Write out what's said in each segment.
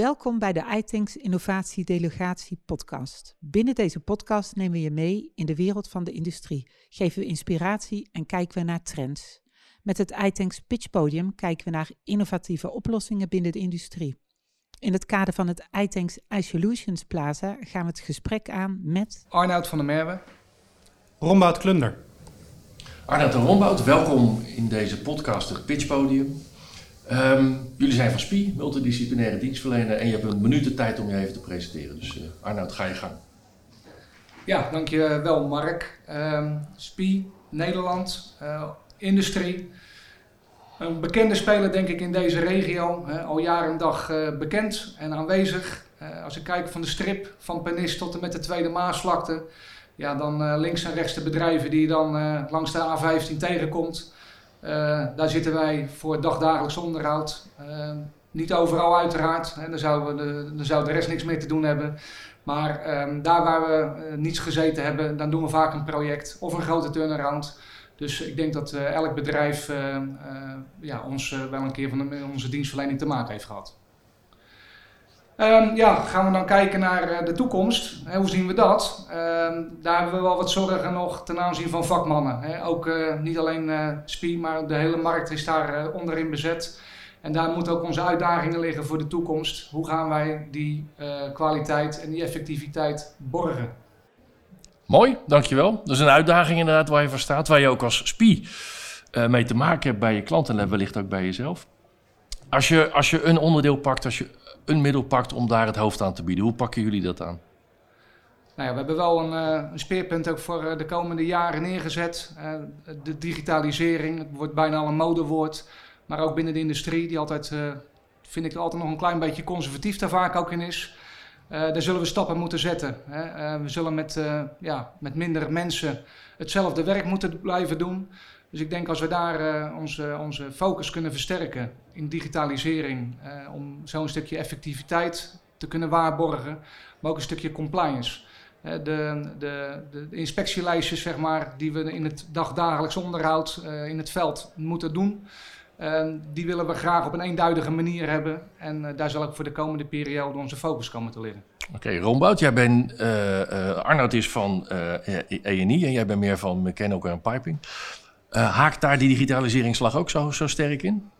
Welkom bij de iThinks Innovatie Delegatie podcast. Binnen deze podcast nemen we je mee in de wereld van de industrie, geven we inspiratie en kijken we naar trends. Met het iThinks Pitch Podium kijken we naar innovatieve oplossingen binnen de industrie. In het kader van het iThinks iSolutions Plaza gaan we het gesprek aan met... Arnoud van der Merwe. Rombout Klunder. Arnoud en Rombout, welkom in deze podcast, het Pitch Podium. Ehm, jullie zijn van SPI, multidisciplinaire dienstverlener, en je hebt een minuut de tijd om je even te presenteren. Dus uh, Arnoud, ga je gang. Ja, dankjewel Mark. Um, SPI, Nederland, uh, industrie. Een bekende speler denk ik in deze regio, al jaar en dag uh, bekend en aanwezig. als ik kijk van de strip van Penis tot en met de Tweede Maasvlakte, ja, dan links en rechts de bedrijven die je dan langs de A15 tegenkomt. Uh, daar zitten wij voor het dagdagelijks onderhoud. Uh, niet overal uiteraard, hè, dan, zou de, dan zou de rest niks meer te doen hebben. Maar um, daar waar we uh, niets gezeten hebben, dan doen we vaak een project of een grote turnaround. Dus ik denk dat elk bedrijf ja, ons wel een keer van de, onze dienstverlening te maken heeft gehad. Um, ja, gaan we dan kijken naar uh, de toekomst. Hoe zien we dat? Um, daar hebben we wel wat zorgen nog ten aanzien van vakmannen. Ook uh, niet alleen uh, SPI, maar de hele markt is daar onderin bezet. En daar moeten ook onze uitdagingen liggen voor de toekomst. Hoe gaan wij die kwaliteit en die effectiviteit borgen? Mooi, dankjewel. Dat is een uitdaging inderdaad waar je voor staat, waar je ook als SPI mee te maken hebt bij je klanten en wellicht ook bij jezelf. Als je, als je een onderdeel pakt, als je een middel pakt om daar het hoofd aan te bieden. Hoe pakken jullie dat aan? Nou ja, we hebben wel een, een speerpunt ook voor uh, de komende jaren neergezet. Uh, de digitalisering, het wordt bijna al een modewoord. Maar ook binnen de industrie, die altijd, vind ik altijd nog een klein beetje conservatief daar vaak ook in is. daar zullen we stappen moeten zetten. Hè. we zullen met, ja, met minder mensen hetzelfde werk moeten blijven doen. Dus ik denk als we daar uh, onze, onze focus kunnen versterken in digitalisering, uh, om zo'n stukje effectiviteit te kunnen waarborgen, maar ook een stukje compliance. Uh, de, de, de, inspectielijstjes zeg maar, die we in het dagdagelijks onderhoud in het veld moeten doen, die willen we graag op een eenduidige manier hebben. En daar zal ook voor de komende periode onze focus komen te liggen. Oké, okay, jij bent, Arnoud is van E&I en jij bent meer van Mechanical en Piping. Uh, haakt daar die digitaliseringsslag ook zo, zo sterk in?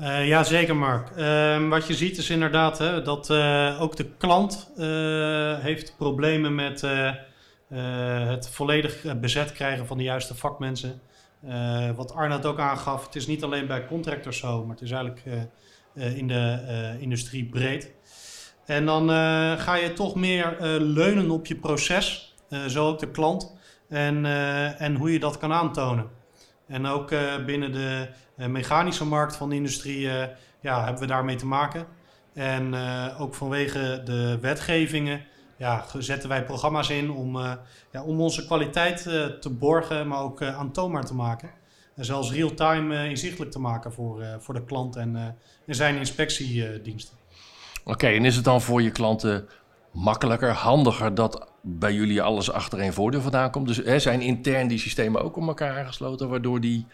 Uh, ja, zeker Mark. Uh, wat je ziet is inderdaad hè, dat uh, ook de klant heeft problemen met het volledig bezet krijgen van de juiste vakmensen. wat Arnold ook aangaf, het is niet alleen bij contractors zo, maar het is eigenlijk in de industrie breed. En dan ga je toch meer leunen op je proces, zo ook de klant en, uh, en hoe je dat kan aantonen. En ook uh, binnen de uh, mechanische markt van de industrie ja, hebben we daarmee te maken. En ook vanwege de wetgevingen ja, zetten wij programma's in om, ja, om onze kwaliteit te borgen, maar ook aantoonbaar te maken. En zelfs real-time inzichtelijk te maken voor, voor de klant en, en zijn inspectiediensten. Oké, en is het dan voor je klanten makkelijker, handiger dat bij jullie alles achter één voordeel vandaan komt. Dus hè, zijn intern die systemen ook op elkaar aangesloten, waardoor die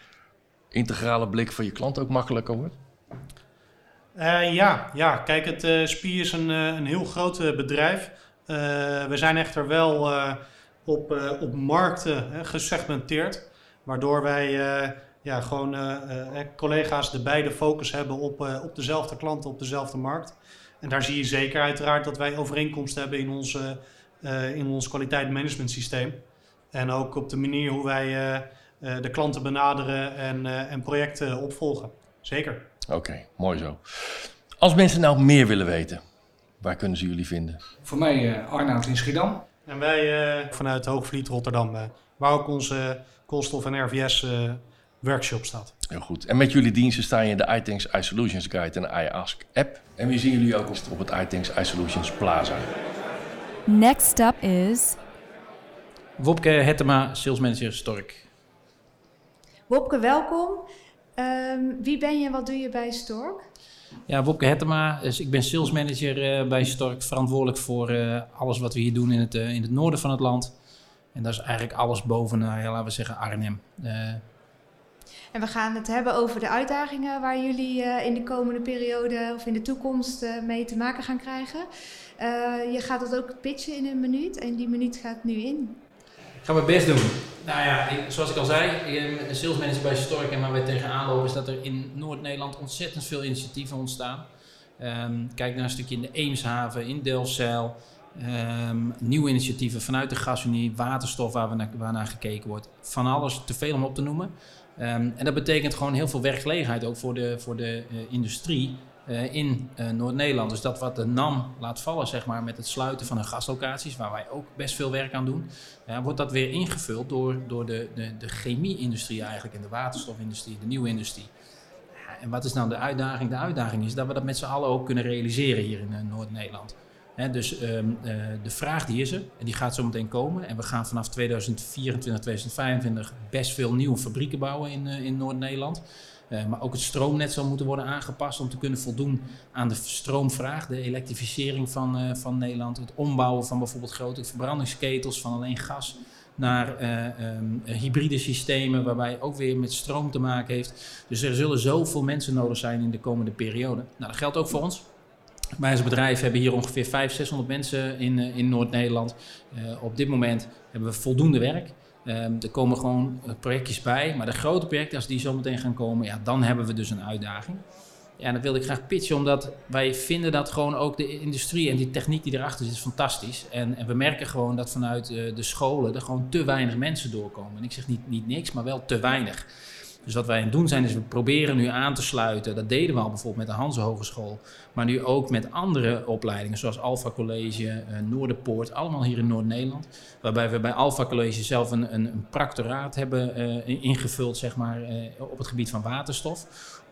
integrale blik van je klant ook makkelijker wordt? Uh, ja, ja, kijk, het uh, SPI is een, uh, een heel groot bedrijf. we zijn echter wel op, op markten gesegmenteerd, waardoor wij ja, gewoon collega's de beide focus hebben op, op dezelfde klanten, op dezelfde markt. En daar zie je zeker uiteraard dat wij overeenkomsten hebben in, onze, uh, in ons kwaliteitsmanagement systeem. En ook op de manier hoe wij uh, uh, de klanten benaderen en, en projecten opvolgen. Zeker. Oké, okay, mooi zo. Als mensen nou meer willen weten, waar kunnen ze jullie vinden? Voor mij Arnoud in Schiedam. En wij vanuit Hoogvliet Rotterdam, waar ook onze koolstof en RVS workshop staat. Heel goed. En met jullie diensten sta je in de iTanks iSolutions Guide en iAsk app. En wie zien jullie ook op het iTanks iSolutions Plaza. Next up is... Wopke Hettema, Sales Manager Stork. Wopke, welkom. Um, wie ben je en wat doe je bij Stork? Ja, Wopke Hettema. Dus ik ben Sales Manager uh, bij Stork. Verantwoordelijk voor uh, alles wat we hier doen in het, uh, in het noorden van het land. En dat is eigenlijk alles boven, ja, laten we zeggen, Arnhem. En we gaan het hebben over de uitdagingen waar jullie uh, in de komende periode of in de toekomst uh, mee te maken gaan krijgen. Uh, je gaat dat ook pitchen in een minuut en die minuut gaat nu in. Ik ga mijn best doen. Nou ja, zoals ik al zei, ik ben een salesmanager bij Stork en waar we tegenaan lopen is dat er in Noord-Nederland ontzettend veel initiatieven ontstaan. Um, kijk naar een stukje in de Eemshaven, in Delfzijl. Um, nieuwe initiatieven vanuit de gasunie, waterstof waar, we waar naar gekeken wordt. Van alles, te veel om op te noemen. Um, en dat betekent gewoon heel veel werkgelegenheid ook voor de, voor de uh, industrie uh, in uh, Noord-Nederland. Dus dat wat de NAM laat vallen, zeg maar, met het sluiten van hun gaslocaties, waar wij ook best veel werk aan doen, wordt dat weer ingevuld door, door de, de, de chemie-industrie eigenlijk en de waterstofindustrie, de nieuwe industrie. En wat is nou de uitdaging? De uitdaging is dat we dat met z'n allen ook kunnen realiseren hier in Noord-Nederland. Dus um, uh, de vraag die is er en die gaat zo meteen komen. En we gaan vanaf 2024, 2025 best veel nieuwe fabrieken bouwen in, uh, in Noord-Nederland. Uh, maar ook het stroomnet zal moeten worden aangepast om te kunnen voldoen aan de stroomvraag. De elektrificering van, van Nederland. Het ombouwen van bijvoorbeeld grote verbrandingsketels van alleen gas naar um, hybride systemen, waarbij ook weer met stroom te maken heeft. Dus er zullen zoveel mensen nodig zijn in de komende periode. Nou, dat geldt ook voor ons. Wij als bedrijf hebben hier ongeveer 500, 600 mensen in, uh, in Noord-Nederland. Uh, op dit moment hebben we voldoende werk. Um, er komen gewoon projectjes bij, maar de grote projecten, als die zo meteen gaan komen, ja, dan hebben we dus een uitdaging. Ja, dat wilde ik graag pitchen, omdat wij vinden dat gewoon ook de industrie en die techniek die erachter zit, is fantastisch. En, en we merken gewoon dat vanuit de scholen er gewoon te weinig mensen doorkomen. En ik zeg niet, niet niks, maar wel te weinig. Dus wat wij aan het doen zijn, is we proberen nu aan te sluiten. Dat deden we al bijvoorbeeld met de Hanse Hogeschool. Maar nu ook met andere opleidingen, zoals Alpha College, uh, Noorderpoort. Allemaal hier in Noord-Nederland. Waarbij we bij Alpha College zelf een, een, een practoraat hebben uh, ingevuld, zeg maar, uh, op het gebied van waterstof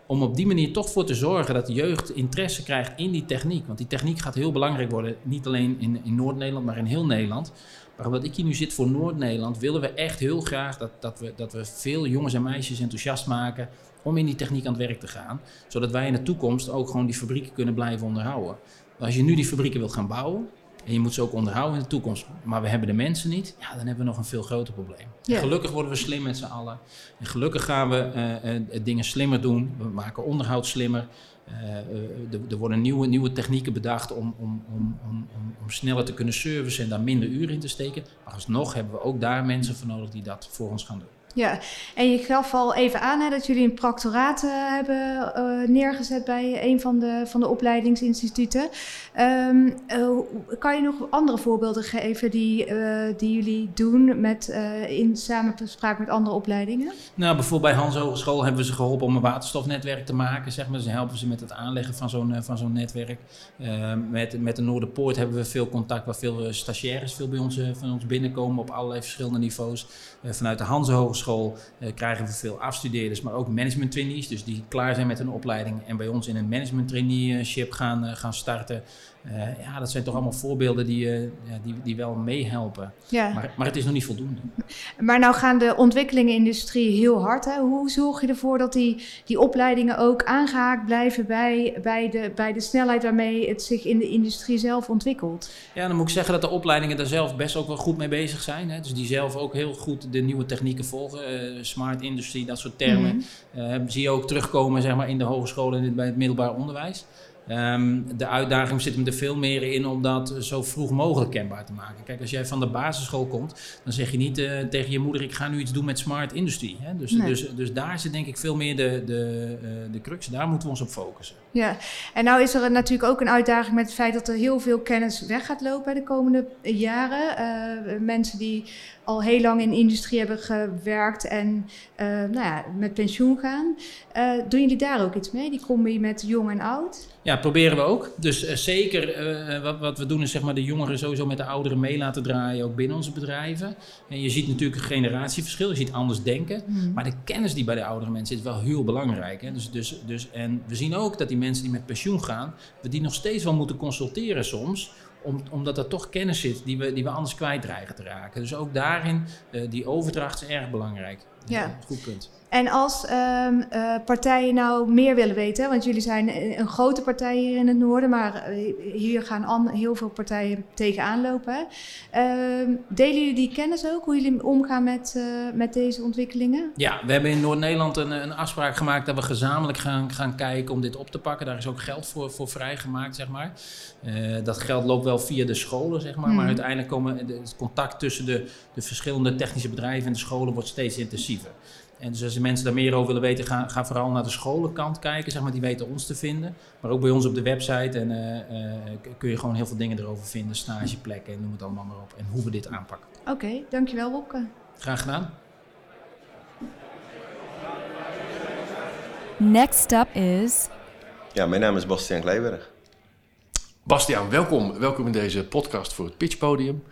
om op die manier toch voor te zorgen dat de jeugd interesse krijgt in die techniek. Want die techniek gaat heel belangrijk worden, niet alleen in, in Noord-Nederland, maar in heel Nederland. Maar omdat ik hier nu zit voor Noord-Nederland, willen we echt heel graag dat, dat, we, dat we veel jongens en meisjes enthousiast maken om in die techniek aan het werk te gaan. Zodat wij in de toekomst ook gewoon die fabrieken kunnen blijven onderhouden. Als je nu die fabrieken wilt gaan bouwen, en je moet ze ook onderhouden in de toekomst. Maar we hebben de mensen niet. Ja, dan hebben we nog een veel groter probleem. Ja. Gelukkig worden we slim met z'n allen. En gelukkig gaan we uh, uh, dingen slimmer doen. We maken onderhoud slimmer. Uh, er worden nieuwe, nieuwe technieken bedacht om, om, om, om, om sneller te kunnen servicen en daar minder uren in te steken. Maar alsnog hebben we ook daar mensen voor nodig die dat voor ons gaan doen. Ja, en je gaf al even aan hè, dat jullie een proctoraat uh, hebben uh, neergezet bij een van de, van de opleidingsinstituten. Um, uh, kan je nog andere voorbeelden geven die, die jullie doen met, in samenspraak met andere opleidingen? Nou, bijvoorbeeld bij Hans Hogeschool hebben we ze geholpen om een waterstofnetwerk te maken. Zeg maar. Ze helpen ze met het aanleggen van zo'n van zo'n netwerk. Ehm, met, met de Noorderpoort hebben we veel contact waar veel stagiaires veel bij ons, van ons binnenkomen op allerlei verschillende niveaus. vanuit de Hans Hogeschool school uh, krijgen we veel afstudeerders, maar ook management trainees. Dus die klaar zijn met een opleiding en bij ons in een management traineeship gaan, uh, gaan starten. Uh, ja, dat zijn toch allemaal voorbeelden die, ja, die, die wel meehelpen. Ja. Maar, maar het is nog niet voldoende. Maar nou gaan de ontwikkelingen in de industrie heel hard. Hè? Hoe zorg je ervoor dat die, die opleidingen ook aangehaakt blijven bij, bij, de, bij de snelheid waarmee het zich in de industrie zelf ontwikkelt? Ja, dan moet ik zeggen dat de opleidingen daar zelf best ook wel goed mee bezig zijn. Hè? Dus die zelf ook heel goed de nieuwe technieken volgen. Uh, smart industrie, dat soort termen. Mm -hmm. zie je ook terugkomen zeg maar, in de hogescholen en bij het middelbaar onderwijs. Um, de uitdaging zit hem er veel meer in om dat zo vroeg mogelijk kenbaar te maken. Kijk, als jij van de basisschool komt, dan zeg je niet uh, tegen je moeder: ik ga nu iets doen met smart industrie. Hè? Dus, nee. dus, dus daar zit denk ik veel meer de, de, uh, de crux. Daar moeten we ons op focussen. Ja, en nou is er natuurlijk ook een uitdaging met het feit dat er heel veel kennis weg gaat lopen de komende jaren. Uh, mensen die al heel lang in de industrie hebben gewerkt en nou ja, met pensioen gaan. doen jullie daar ook iets mee, die combi met jong en oud? Ja, proberen we ook. Dus uh, zeker uh, wat, wat we doen is zeg maar de jongeren sowieso met de ouderen mee laten draaien, ook binnen onze bedrijven. En je ziet natuurlijk een generatieverschil, je ziet anders denken. Mm. Maar de kennis die bij de oudere mensen zit, is wel heel belangrijk. Hè? Dus, dus, dus, en we zien ook dat die mensen die met pensioen gaan, we die nog steeds wel moeten consulteren soms om, omdat er toch kennis zit die we, die we anders kwijt dreigen te raken. Dus ook daarin, uh, die overdracht is erg belangrijk. Ja. Goed punt. En als ehm, eh, partijen nou meer willen weten, want jullie zijn een grote partij hier in het noorden, maar eh, hier gaan an- heel veel partijen tegenaan lopen. Ehm, delen jullie die kennis ook, hoe jullie omgaan met, eh, met deze ontwikkelingen? Ja, we hebben in Noord-Nederland een, een afspraak gemaakt dat we gezamenlijk gaan, gaan kijken om dit op te pakken. Daar is ook geld voor, voor vrijgemaakt, zeg maar. Eh, dat geld loopt wel via de scholen, zeg maar. Mhm. Maar uiteindelijk komen de- het contact tussen de, de verschillende technische bedrijven en de scholen wordt steeds intensiever. En dus als de mensen daar meer over willen weten, ga, ga vooral naar de scholenkant kijken, zeg maar. Die weten ons te vinden. Maar ook bij ons op de website en, eh, eh, kun je gewoon heel veel dingen erover vinden. Stageplekken, noem het allemaal maar op. En hoe we dit aanpakken. Oké, dankjewel Wopke. Graag gedaan. Next up is Ja, mijn naam is Bastiaan Kleiberg. Bastiaan, welkom. Welkom in deze podcast voor het Pitchpodium.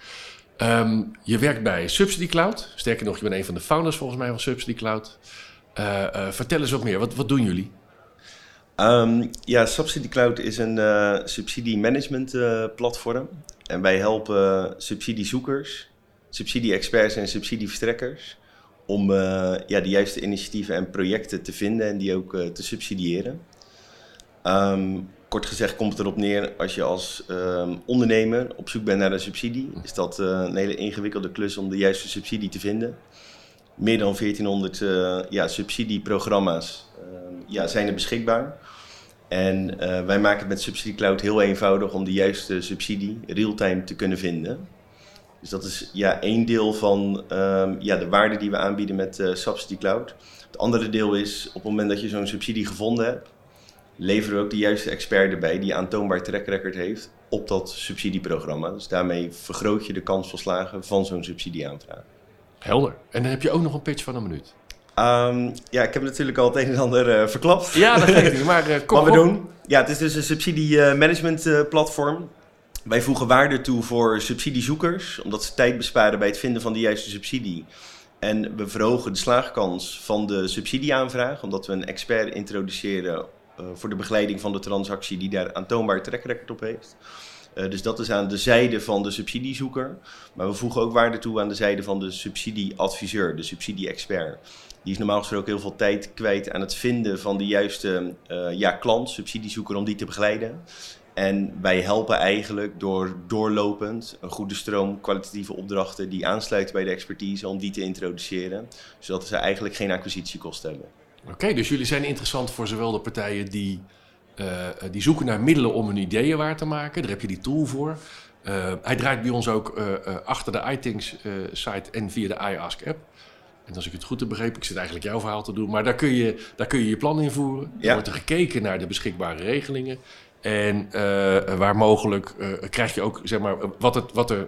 Ehm, je werkt bij Subsidy Cloud. Sterker nog, je bent een van de founders volgens mij van Subsidy Cloud. Eh, eh, vertel eens wat meer. Wat, wat doen jullie? Ehm, ja, Subsidy Cloud is een management eh, platform. En wij helpen subsidiezoekers, subsidie-experts en subsidieverstrekkers om ja, de juiste initiatieven en projecten te vinden en die ook te subsidiëren. Ehm, kort gezegd komt het erop neer, als je als ehm, ondernemer op zoek bent naar een subsidie, is dat eh, een hele ingewikkelde klus om de juiste subsidie te vinden. Meer dan 1400 eh, ja, subsidieprogramma's ehm, ja, zijn er beschikbaar. En eh, wij maken het met Subsidy Cloud heel eenvoudig om de juiste subsidie real-time te kunnen vinden. Dus dat is ja, één deel van ehm, ja, de waarde die we aanbieden met Subsidy Cloud. Het andere deel is op het moment dat je zo'n subsidie gevonden hebt, leveren we ook de juiste expert erbij die aantoonbaar track record heeft op dat subsidieprogramma. Dus daarmee vergroot je de kans van slagen van zo'n subsidieaanvraag. Helder. En dan heb je ook nog een pitch van een minuut. Ehm, ja, ik heb natuurlijk al het een en ander eh, verklapt. Ja, dat geeft niet. Maar eh, kom Wat we op. doen? Ja, het is dus een subsidie eh, management eh, platform. Wij voegen waarde toe voor subsidiezoekers, omdat ze tijd besparen bij het vinden van de juiste subsidie. En we verhogen de slaagkans van de subsidieaanvraag, omdat we een expert introduceren voor de begeleiding van de transactie die daar aantoonbaar track op heeft. Eh, dus dat is aan de zijde van de subsidiezoeker. Maar we voegen ook waarde toe aan de zijde van de subsidieadviseur, de subsidie-expert. Die is normaal gesproken heel veel tijd kwijt aan het vinden van de juiste eh, ja, klant, subsidiezoeker, om die te begeleiden. En wij helpen eigenlijk door doorlopend een goede stroom kwalitatieve opdrachten die aansluiten bij de expertise, om die te introduceren. Zodat ze eigenlijk geen acquisitiekosten hebben. Oké, dus jullie zijn interessant voor zowel de partijen die, eh, die zoeken naar middelen om hun ideeën waar te maken. Daar heb je die tool voor. Eh, hij draait bij ons ook eh, eh, achter de iThings eh, site en via de iAsk app. En als ik het goed heb begrepen, ik zit eigenlijk jouw verhaal te doen, maar daar kun je daar kun je, je plan invoeren. Er Ja. wordt er gekeken naar de beschikbare regelingen. En eh, waar mogelijk eh, krijg je ook, zeg maar, wat, het, wat, er,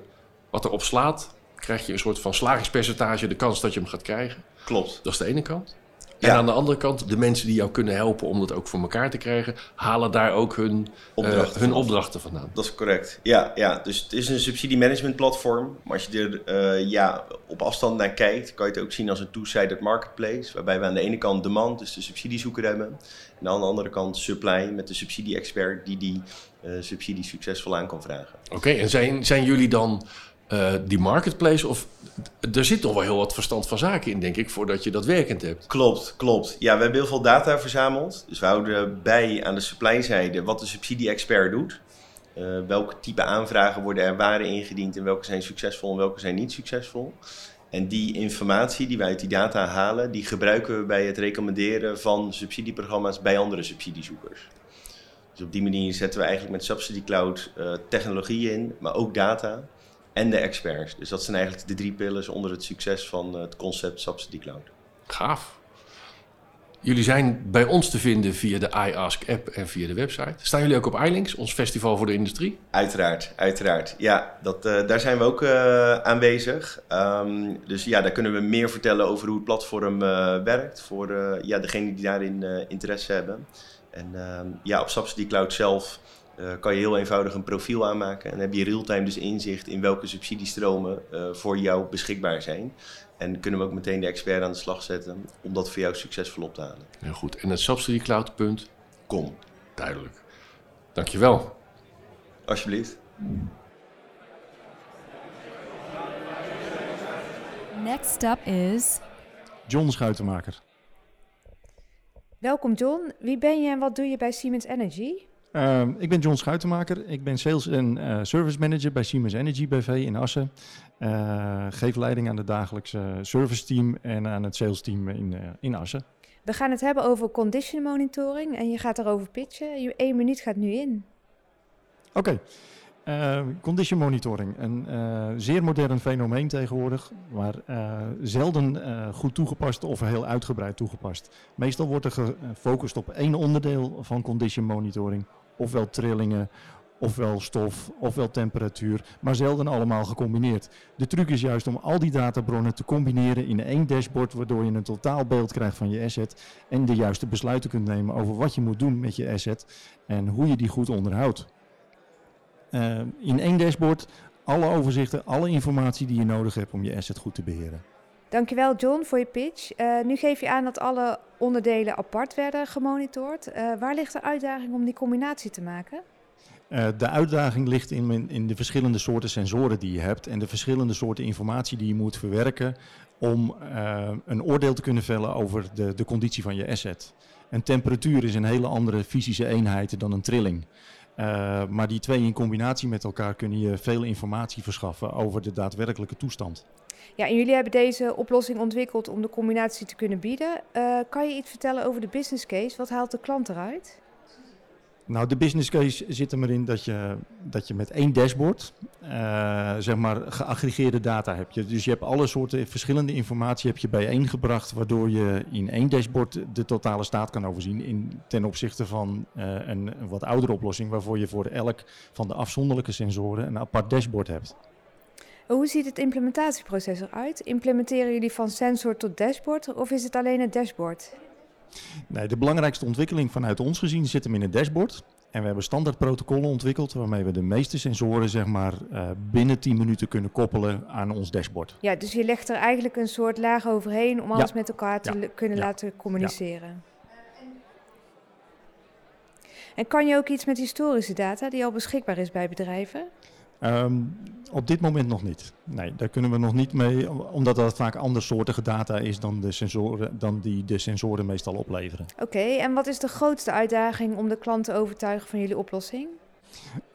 wat er op slaat, krijg je een soort van slagingspercentage, de kans dat je hem gaat krijgen. Klopt. Dat is de ene kant. En aan de andere kant, de mensen die jou kunnen helpen om dat ook voor elkaar te krijgen, halen daar ook hun Opdrachten eh, hun vanaf. opdrachten vandaan. Dat is correct. Ja, ja, dus het is een subsidie-management platform. Maar als je er eh, ja, op afstand naar kijkt, kan je het ook zien als een two-sided marketplace. Waarbij we aan de ene kant demand, dus de subsidiezoeker hebben. En aan de andere kant supply met de subsidie-expert die die eh, subsidie succesvol aan kan vragen. Oké, en zijn, zijn jullie dan eh, die marketplace? Of er zit toch wel heel wat verstand van zaken in, denk ik, voordat je dat werkend hebt. Klopt, klopt. Ja, we hebben heel veel data verzameld. Dus we houden bij aan de supply-zijde wat de subsidie-expert doet. Eh, welke type aanvragen worden er waren ingediend en welke zijn succesvol en welke zijn niet succesvol. En die informatie die wij uit die data halen, die gebruiken we bij het recommenderen van subsidieprogramma's bij andere subsidiezoekers. Dus op die manier zetten we eigenlijk met Subsidy Cloud eh, technologie in, maar ook data en de experts. Dus dat zijn eigenlijk de drie pillars onder het succes van eh, het concept Subsidy Cloud. Gaaf. Jullie zijn bij ons te vinden via de iAsk app en via de website. Staan jullie ook op iLinks, ons festival voor de industrie? Uiteraard, uiteraard. Ja, dat, eh, daar zijn we ook eh, aanwezig. Ehm, dus ja, daar kunnen we meer vertellen over hoe het platform werkt voor ja, degenen die daarin interesse hebben. En ehm, ja, op Subsidy Cloud zelf eh, kan je heel eenvoudig een profiel aanmaken. En heb je real-time dus inzicht in welke subsidiestromen eh, voor jou beschikbaar zijn. En kunnen we ook meteen de expert aan de slag zetten om dat voor jou succesvol op te halen. Heel goed. En het subsidiecloud.com. Duidelijk. Dankjewel. alsjeblieft. next up is John Schuitenmaker. Welkom John. Wie ben je en wat doe je bij Siemens Energy? Uh, ik ben John Schuitenmaker. Ik ben Sales en uh, Service Manager bij Siemens Energy BV in Assen. Uh, geef leiding aan het dagelijkse service team en aan het sales team in, uh, in Assen. We gaan het hebben over condition monitoring en je gaat erover pitchen. Je één minuut gaat nu in. Oké. Okay. Condition monitoring, een zeer modern fenomeen tegenwoordig, maar zelden goed toegepast of heel uitgebreid toegepast. Meestal wordt er gefocust op één onderdeel van condition monitoring, ofwel trillingen, ofwel stof, ofwel temperatuur, maar zelden allemaal gecombineerd. De truc is juist om al die databronnen te combineren in één dashboard, waardoor je een totaalbeeld krijgt van je asset en de juiste besluiten kunt nemen over wat je moet doen met je asset en hoe je die goed onderhoudt. Uh, in één dashboard alle overzichten, alle informatie die je nodig hebt om je asset goed te beheren. Dankjewel John voor je pitch. Uh, nu geef je aan dat alle onderdelen apart werden gemonitord. Uh, waar ligt de uitdaging om die combinatie te maken? Uh, de uitdaging ligt in, in de verschillende soorten sensoren die je hebt en de verschillende soorten informatie die je moet verwerken om een oordeel te kunnen vellen over de, de conditie van je asset. Een temperatuur is een hele andere fysische eenheid dan een trilling. Maar die twee in combinatie met elkaar kunnen je veel informatie verschaffen over de daadwerkelijke toestand. Ja, en jullie hebben deze oplossing ontwikkeld om de combinatie te kunnen bieden. Uh, kan je iets vertellen over de business case? Wat haalt de klant eruit? Nou, de business case zit er maar in dat je, dat je met één dashboard uh, zeg maar geaggregeerde data hebt. Dus je hebt alle soorten verschillende informatie heb je bijeengebracht, waardoor je in één dashboard de totale staat kan overzien in, ten opzichte van een, een wat oudere oplossing, waarvoor je voor elk van de afzonderlijke sensoren een apart dashboard hebt. Hoe ziet het implementatieproces eruit? Implementeren jullie van sensor tot dashboard of is het alleen het dashboard? Nee, de belangrijkste ontwikkeling vanuit ons gezien zit hem in het dashboard. En we hebben standaard protocollen ontwikkeld waarmee we de meeste sensoren zeg maar, uh, binnen 10 minuten kunnen koppelen aan ons dashboard. Ja, dus je legt er eigenlijk een soort laag overheen om alles ja. met elkaar te ja. kunnen ja. laten communiceren. En kan je ook iets met historische data die al beschikbaar is bij bedrijven? Um, op dit moment nog niet. Nee, daar kunnen we nog niet mee, omdat dat vaak andersoortige data is dan, de sensoren, dan die de sensoren meestal opleveren. Oké, okay, en wat is de grootste uitdaging om de klant te overtuigen van jullie oplossing?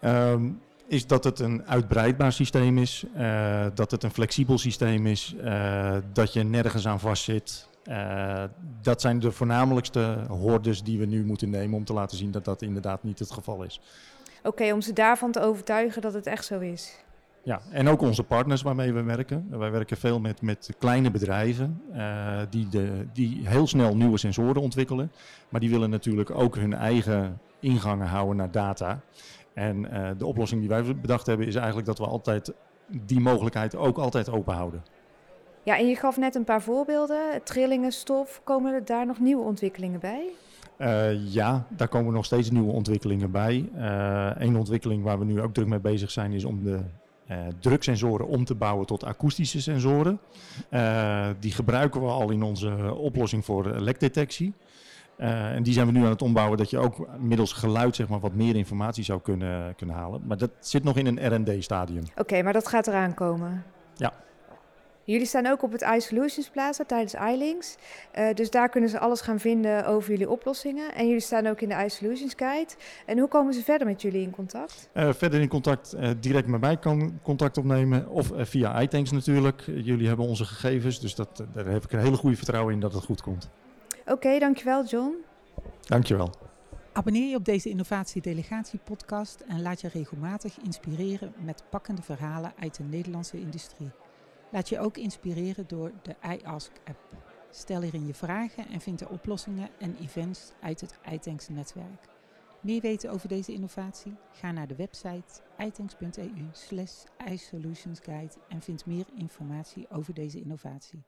Um, is dat het een uitbreidbaar systeem is, uh, dat het een flexibel systeem is, uh, dat je nergens aan vastzit. Uh, dat zijn de voornamelijkste hordes die we nu moeten nemen om te laten zien dat dat inderdaad niet het geval is. Oké, okay, om ze daarvan te overtuigen dat het echt zo is. Ja, en ook onze partners waarmee we werken. Wij werken veel met, met kleine bedrijven uh, die, de, die heel snel nieuwe sensoren ontwikkelen. Maar die willen natuurlijk ook hun eigen ingangen houden naar data. En uh, de oplossing die wij bedacht hebben is eigenlijk dat we altijd die mogelijkheid ook altijd open houden. Ja, en je gaf net een paar voorbeelden. Trillingen, stof. Komen er daar nog nieuwe ontwikkelingen bij? Uh, ja, daar komen nog steeds nieuwe ontwikkelingen bij. Uh, Een ontwikkeling waar we nu ook druk mee bezig zijn is om de uh, druksensoren om te bouwen tot akoestische sensoren. die gebruiken we al in onze oplossing voor lekdetectie. en die zijn we nu aan het ombouwen dat je ook middels geluid zeg maar, wat meer informatie zou kunnen, kunnen halen. Maar dat zit nog in een R&D stadium. Oké, okay, maar dat gaat eraan komen? Ja. Jullie staan ook op het iSolutions Plaza tijdens iLinks. Uh, dus daar kunnen ze alles gaan vinden over jullie oplossingen. En jullie staan ook in de iSolutions Guide. En hoe komen ze verder met jullie in contact? Uh, verder in contact, uh, direct met mij kan contact opnemen. Of via iTanks natuurlijk. jullie hebben onze gegevens. Dus dat, daar heb ik een hele goede vertrouwen in dat het goed komt. Oké, okay, dankjewel John. Dankjewel. Abonneer je op deze Innovatie Delegatie podcast en laat je regelmatig inspireren met pakkende verhalen uit de Nederlandse industrie. Laat je ook inspireren door de iAsk-app. Stel hierin je vragen en vind de oplossingen en events uit het iTanks netwerk. Meer weten over deze innovatie? Ga naar de website itanks.eu slash isolutionsguide en vind meer informatie over deze innovatie.